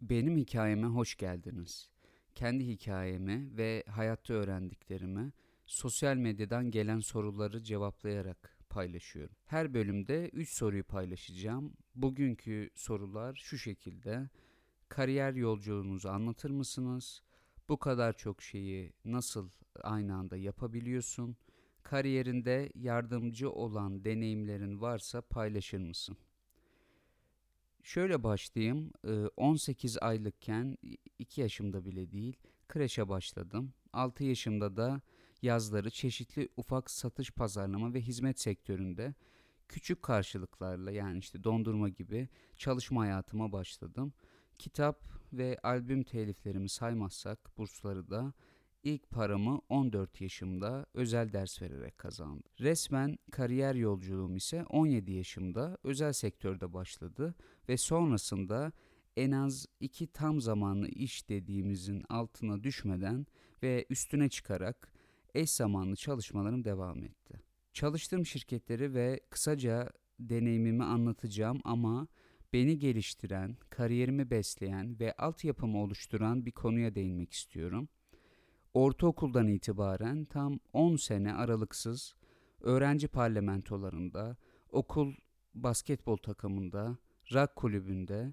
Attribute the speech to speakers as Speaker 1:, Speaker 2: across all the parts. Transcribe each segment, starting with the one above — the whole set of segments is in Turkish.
Speaker 1: Benim hikayeme hoş geldiniz. Kendi hikayemi ve hayatta öğrendiklerimi sosyal medyadan gelen soruları cevaplayarak paylaşıyorum. Her bölümde 3 soruyu paylaşacağım. Bugünkü sorular şu şekilde. Kariyer yolculuğunuzu anlatır mısınız? Bu kadar çok şeyi nasıl aynı anda yapabiliyorsun? Kariyerinde yardımcı olan deneyimlerin varsa paylaşır mısın? Şöyle başlayayım. Ee, 18 aylıkken 2 yaşımda bile değil kreşe başladım. 6 yaşımda da yazları çeşitli ufak satış pazarlama ve hizmet sektöründe küçük karşılıklarla yani işte dondurma gibi çalışma hayatıma başladım. Kitap ve albüm teliflerimi saymazsak bursları da ilk paramı 14 yaşımda özel ders vererek kazandım. Resmen kariyer yolculuğum ise 17 yaşımda özel sektörde başladı ve sonrasında en az iki tam zamanlı iş dediğimizin altına düşmeden ve üstüne çıkarak eş zamanlı çalışmalarım devam etti. Çalıştığım şirketleri ve kısaca deneyimimi anlatacağım ama beni geliştiren, kariyerimi besleyen ve altyapımı oluşturan bir konuya değinmek istiyorum. Ortaokuldan itibaren tam 10 sene aralıksız öğrenci parlamentolarında, okul basketbol takımında, rock kulübünde,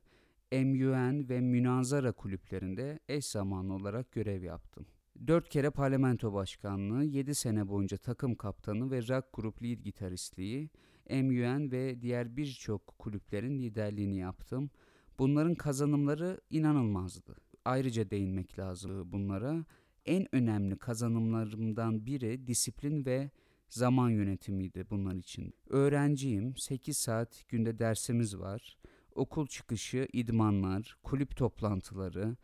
Speaker 1: MUN ve münazara kulüplerinde eş zamanlı olarak görev yaptım. 4 kere parlamento başkanlığı, 7 sene boyunca takım kaptanı ve rock grup lead gitaristliği, MUN ve diğer birçok kulüplerin liderliğini yaptım. Bunların kazanımları inanılmazdı. Ayrıca değinmek lazım bunlara. En önemli kazanımlarımdan biri disiplin ve zaman yönetimiydi bunlar için. Öğrenciyim, 8 saat günde dersimiz var. Okul çıkışı idmanlar, kulüp toplantıları,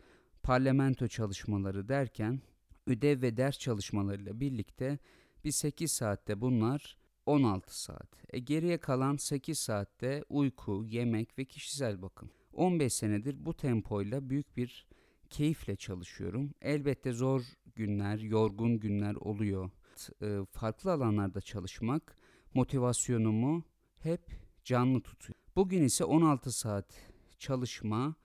Speaker 1: parlamento çalışmaları derken ödev ve ders çalışmalarıyla birlikte bir 8 saatte bunlar 16 saat. E geriye kalan 8 saatte uyku, yemek ve kişisel bakım. 15 senedir bu tempoyla büyük bir keyifle çalışıyorum. Elbette zor günler, yorgun günler oluyor. E, farklı alanlarda çalışmak motivasyonumu hep canlı tutuyor. Bugün ise 16 saat çalışma,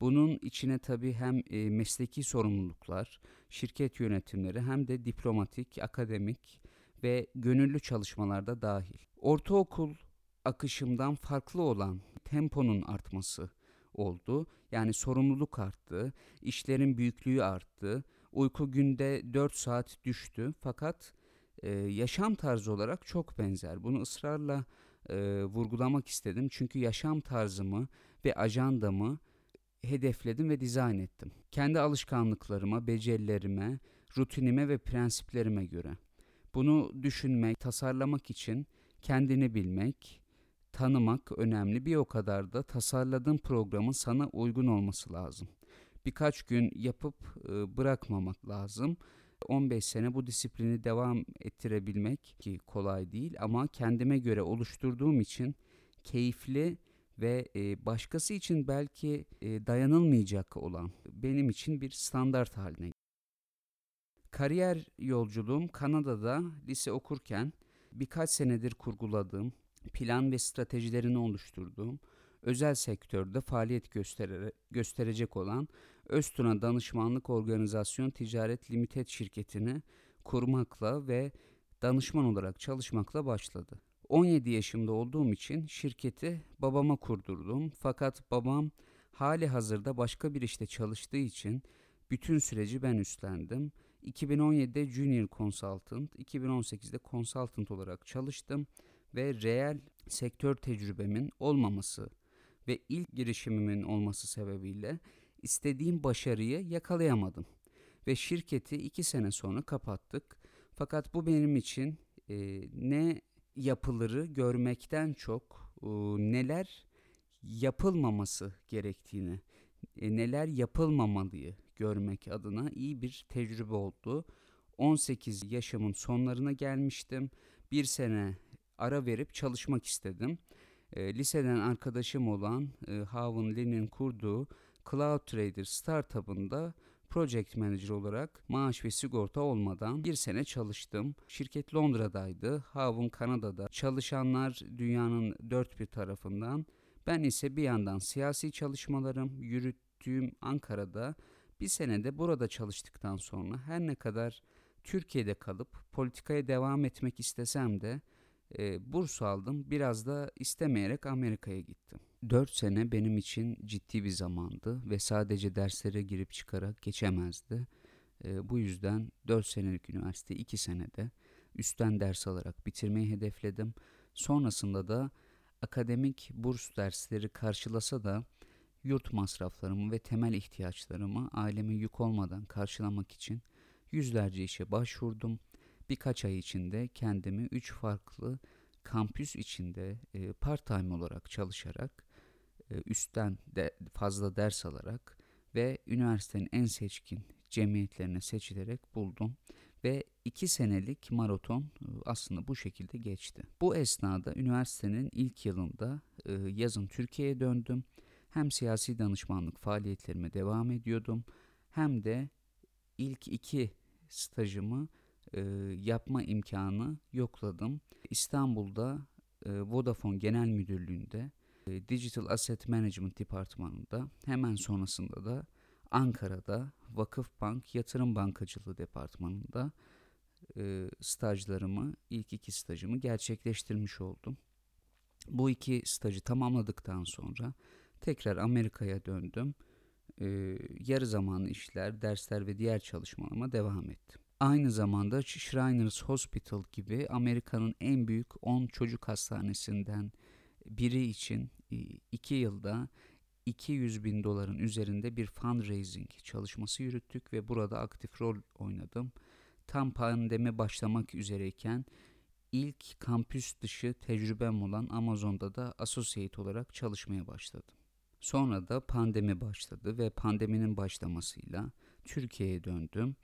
Speaker 1: bunun içine tabii hem e, mesleki sorumluluklar, şirket yönetimleri hem de diplomatik, akademik ve gönüllü çalışmalarda dahil. Ortaokul akışımdan farklı olan temponun artması oldu. Yani sorumluluk arttı, işlerin büyüklüğü arttı, uyku günde 4 saat düştü fakat e, yaşam tarzı olarak çok benzer. Bunu ısrarla e, vurgulamak istedim çünkü yaşam tarzımı ve ajandamı hedefledim ve dizayn ettim. Kendi alışkanlıklarıma, becerilerime, rutinime ve prensiplerime göre. Bunu düşünmek, tasarlamak için kendini bilmek, tanımak önemli. Bir o kadar da tasarladığın programın sana uygun olması lazım. Birkaç gün yapıp e, bırakmamak lazım. 15 sene bu disiplini devam ettirebilmek ki kolay değil ama kendime göre oluşturduğum için keyifli ve e, başkası için belki e, dayanılmayacak olan benim için bir standart haline Kariyer yolculuğum Kanada'da lise okurken birkaç senedir kurguladığım, plan ve stratejilerini oluşturduğum, özel sektörde faaliyet göstere, gösterecek olan Öztuna Danışmanlık Organizasyon Ticaret Limited şirketini kurmakla ve danışman olarak çalışmakla başladı. 17 yaşımda olduğum için şirketi babama kurdurdum. Fakat babam hali hazırda başka bir işte çalıştığı için bütün süreci ben üstlendim. 2017'de Junior Consultant, 2018'de Consultant olarak çalıştım ve reel sektör tecrübemin olmaması ve ilk girişimimin olması sebebiyle istediğim başarıyı yakalayamadım. Ve şirketi iki sene sonra kapattık. Fakat bu benim için e, ne yapıları görmekten çok e, neler yapılmaması gerektiğini, e, neler yapılmamalıyı görmek adına iyi bir tecrübe oldu. 18 yaşımın sonlarına gelmiştim. Bir sene ara verip çalışmak istedim. E, liseden arkadaşım olan e, Havun Lin'in kurduğu Cloud Trader startup'ında Project Manager olarak maaş ve sigorta olmadan bir sene çalıştım. Şirket Londra'daydı, Havun Kanada'da. Çalışanlar dünyanın dört bir tarafından. Ben ise bir yandan siyasi çalışmalarım, yürüt yürüttüğüm Ankara'da bir senede burada çalıştıktan sonra her ne kadar Türkiye'de kalıp politikaya devam etmek istesem de e, burs aldım. Biraz da istemeyerek Amerika'ya gittim. 4 sene benim için ciddi bir zamandı ve sadece derslere girip çıkarak geçemezdi. E, bu yüzden 4 senelik üniversite 2 senede üstten ders alarak bitirmeyi hedefledim. Sonrasında da akademik burs dersleri karşılasa da yurt masraflarımı ve temel ihtiyaçlarımı aileme yük olmadan karşılamak için yüzlerce işe başvurdum. Birkaç ay içinde kendimi üç farklı kampüs içinde e, part-time olarak çalışarak, e, üstten de fazla ders alarak ve üniversitenin en seçkin cemiyetlerine seçilerek buldum ve iki senelik maraton e, aslında bu şekilde geçti. Bu esnada üniversitenin ilk yılında e, yazın Türkiye'ye döndüm. Hem siyasi danışmanlık faaliyetlerime devam ediyordum hem de ilk iki stajımı e, yapma imkanı yokladım. İstanbul'da Vodafone Genel Müdürlüğü'nde Digital Asset Management Departmanı'nda hemen sonrasında da Ankara'da Vakıfbank Yatırım Bankacılığı Departmanı'nda e, stajlarımı, ilk iki stajımı gerçekleştirmiş oldum. Bu iki stajı tamamladıktan sonra tekrar Amerika'ya döndüm. E, yarı zamanlı işler, dersler ve diğer çalışmalarıma devam ettim. Aynı zamanda Shriners Hospital gibi Amerika'nın en büyük 10 çocuk hastanesinden biri için 2 yılda 200 bin doların üzerinde bir fundraising çalışması yürüttük ve burada aktif rol oynadım. Tam pandemi başlamak üzereyken ilk kampüs dışı tecrübem olan Amazon'da da associate olarak çalışmaya başladım. Sonra da pandemi başladı ve pandeminin başlamasıyla Türkiye'ye döndüm.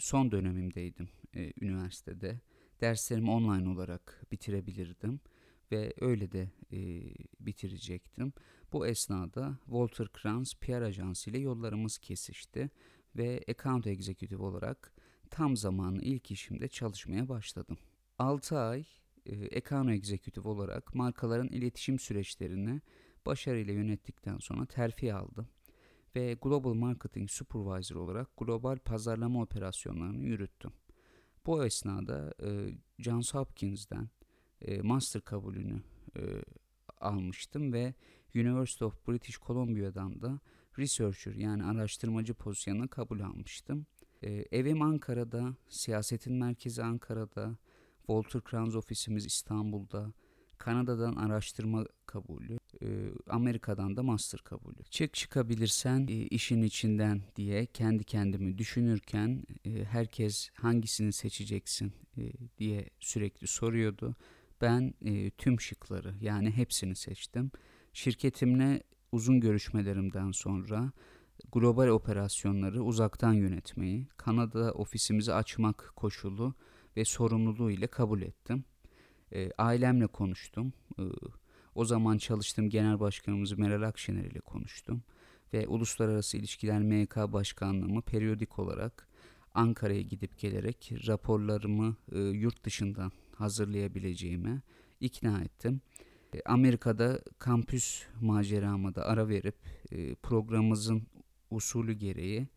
Speaker 1: Son dönemimdeydim üniversitede. Derslerimi online olarak bitirebilirdim ve öyle de e, bitirecektim. Bu esnada Walter Kranz PR ajansı ile yollarımız kesişti ve account executive olarak tam zamanlı ilk işimde çalışmaya başladım. 6 ay e, account executive olarak markaların iletişim süreçlerini başarıyla yönettikten sonra terfi aldım ve Global Marketing Supervisor olarak global pazarlama operasyonlarını yürüttüm. Bu esnada e, Johns Hopkins'den e, master kabulünü e, almıştım ve University of British Columbia'dan da researcher yani araştırmacı pozisyonuna kabul almıştım. E, evim Ankara'da, siyasetin merkezi Ankara'da, Walter Kranz ofisimiz İstanbul'da, Kanada'dan araştırma kabulü, e, Amerika'dan da master kabulü. Çık çıkabilirsen e, işin içinden diye kendi kendimi düşünürken e, herkes hangisini seçeceksin diye sürekli soruyordu. Ben tüm şıkları yani hepsini seçtim. Şirketimle uzun görüşmelerimden sonra global operasyonları uzaktan yönetmeyi, Kanada ofisimizi açmak koşulu ve sorumluluğu ile kabul ettim. Ailemle konuştum. O zaman çalıştığım genel başkanımız Meral Akşener ile konuştum. Ve Uluslararası İlişkiler MK Başkanlığımı periyodik olarak Ankara'ya gidip gelerek raporlarımı e, yurt dışından hazırlayabileceğime ikna ettim. E, Amerika'da kampüs maceramı da ara verip e, programımızın usulü gereği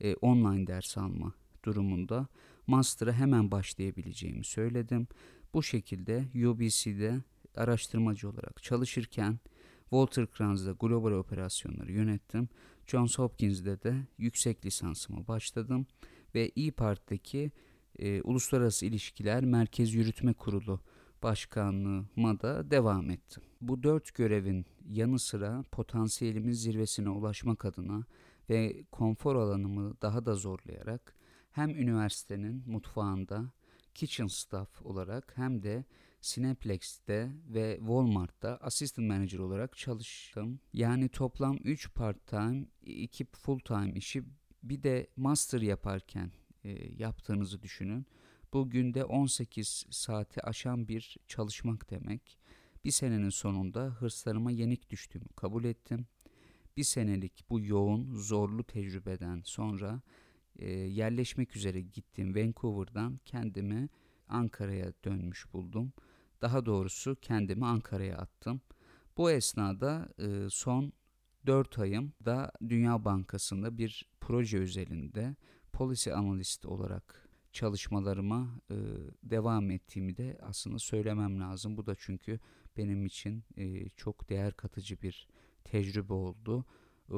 Speaker 1: e, online ders alma durumunda master'a hemen başlayabileceğimi söyledim. Bu şekilde UBC'de araştırmacı olarak çalışırken Walter Kranz'da global operasyonları yönettim. Johns Hopkins'de de yüksek lisansıma başladım ve İyi Parti'deki e, Uluslararası İlişkiler Merkez Yürütme Kurulu başkanlığıma da devam ettim. Bu dört görevin yanı sıra potansiyelimin zirvesine ulaşmak adına ve konfor alanımı daha da zorlayarak hem üniversitenin mutfağında kitchen staff olarak hem de Cineplex'te ve Walmart'ta assistant manager olarak çalıştım. Yani toplam 3 part-time, 2 full-time işi bir de master yaparken e, yaptığınızı düşünün. Bu günde 18 saati aşan bir çalışmak demek. Bir senenin sonunda hırslarıma yenik düştüğümü kabul ettim. Bir senelik bu yoğun, zorlu tecrübeden sonra e, yerleşmek üzere gittiğim Vancouver'dan kendimi Ankara'ya dönmüş buldum. Daha doğrusu kendimi Ankara'ya attım. Bu esnada e, son 4 ayım da Dünya Bankası'nda bir proje özelinde policy analist olarak çalışmalarıma e, devam ettiğimi de aslında söylemem lazım. Bu da çünkü benim için e, çok değer katıcı bir tecrübe oldu. E,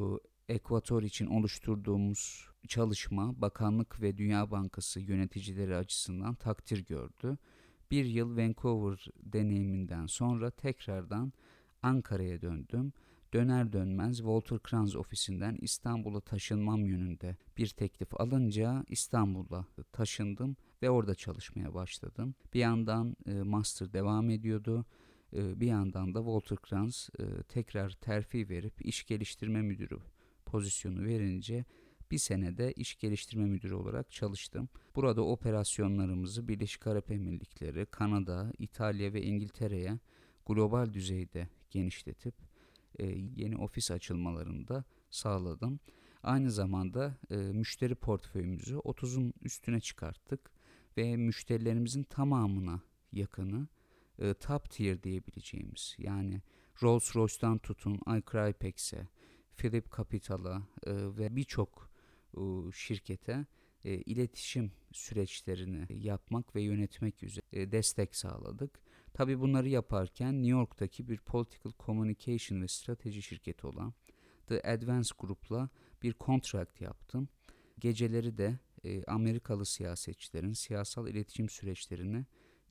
Speaker 1: Ekvator için oluşturduğumuz çalışma Bakanlık ve Dünya Bankası yöneticileri açısından takdir gördü. Bir yıl Vancouver deneyiminden sonra tekrardan Ankara'ya döndüm. Döner dönmez Walter Kranz ofisinden İstanbul'a taşınmam yönünde bir teklif alınca İstanbul'a taşındım ve orada çalışmaya başladım. Bir yandan e, master devam ediyordu. E, bir yandan da Walter Kranz e, tekrar terfi verip iş geliştirme müdürü pozisyonu verince bir senede iş geliştirme müdürü olarak çalıştım. Burada operasyonlarımızı Birleşik Arap Emirlikleri, Kanada, İtalya ve İngiltere'ye global düzeyde genişletip e, yeni ofis açılmalarını da sağladım. Aynı zamanda e, müşteri portföyümüzü 30'un üstüne çıkarttık ve müşterilerimizin tamamına yakını e, top tier diyebileceğimiz yani Rolls Royce'dan tutun iCrypex'e, Philip Capital'a e, ve birçok şirkete e, iletişim süreçlerini yapmak ve yönetmek üzere destek sağladık. Tabi bunları yaparken New York'taki bir Political Communication ve strateji şirketi olan The Advance Group'la bir contract yaptım. Geceleri de e, Amerikalı siyasetçilerin siyasal iletişim süreçlerini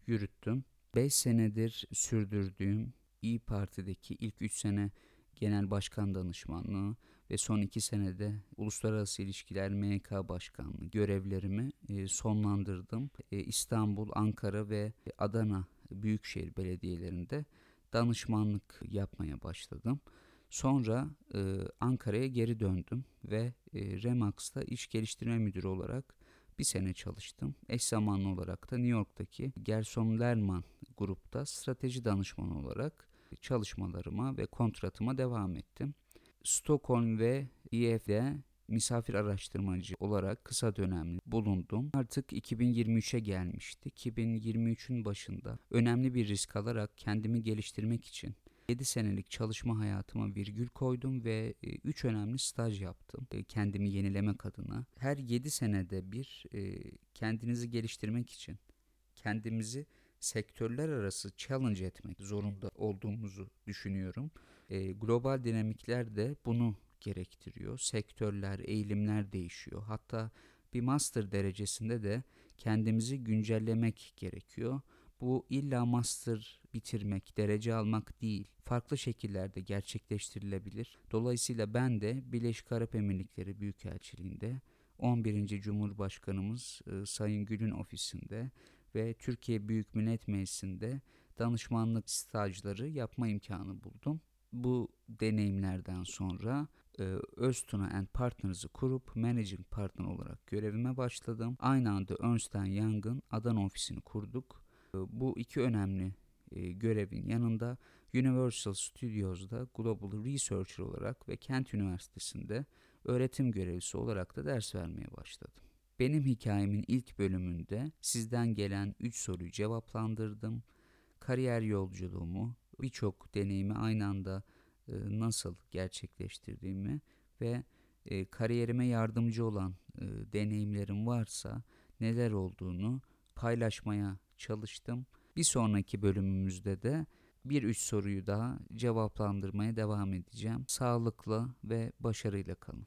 Speaker 1: yürüttüm. 5 senedir sürdürdüğüm İyi Parti'deki ilk 3 sene genel başkan danışmanlığı ve son 2 senede uluslararası ilişkiler MK başkanlığı görevlerimi e, sonlandırdım. E, İstanbul, Ankara ve Adana büyükşehir belediyelerinde danışmanlık yapmaya başladım. Sonra e, Ankara'ya geri döndüm ve Remax'ta iş geliştirme müdürü olarak bir sene çalıştım. Eş zamanlı olarak da New York'taki Gerson Lerman grupta strateji danışmanı olarak çalışmalarıma ve kontratıma devam ettim. Stockholm ve EF'de misafir araştırmacı olarak kısa dönemli bulundum. Artık 2023'e gelmişti. 2023'ün başında önemli bir risk alarak kendimi geliştirmek için 7 senelik çalışma hayatıma virgül koydum ve 3 önemli staj yaptım e, kendimi yenilemek adına. Her 7 senede bir e, kendinizi geliştirmek için kendimizi sektörler arası challenge etmek zorunda olduğumuzu düşünüyorum. E, global dinamikler de bunu gerektiriyor. Sektörler, eğilimler değişiyor. Hatta bir master derecesinde de kendimizi güncellemek gerekiyor. Bu illa master bitirmek, derece almak değil, farklı şekillerde gerçekleştirilebilir. Dolayısıyla ben de Birleşik Arap Emirlikleri Büyükelçiliğinde 11. Cumhurbaşkanımız e, Sayın Gül'ün ofisinde ve Türkiye Büyük Millet Meclisi'nde danışmanlık stajları yapma imkanı buldum. Bu deneyimlerden sonra e, Öztuna and Partners'ı kurup Managing Partner olarak görevime başladım. Aynı anda Ernst Young'ın Adana ofisini kurduk. E, bu iki önemli e, görevin yanında Universal Studios'da Global Researcher olarak ve Kent Üniversitesi'nde öğretim görevlisi olarak da ders vermeye başladım. Benim hikayemin ilk bölümünde sizden gelen 3 soruyu cevaplandırdım. Kariyer yolculuğumu, birçok deneyimi aynı anda e, nasıl gerçekleştirdiğimi ve e, kariyerime yardımcı olan e, deneyimlerim varsa neler olduğunu paylaşmaya çalıştım. Bir sonraki bölümümüzde de bir üç soruyu daha cevaplandırmaya devam edeceğim. Sağlıklı ve başarıyla kalın.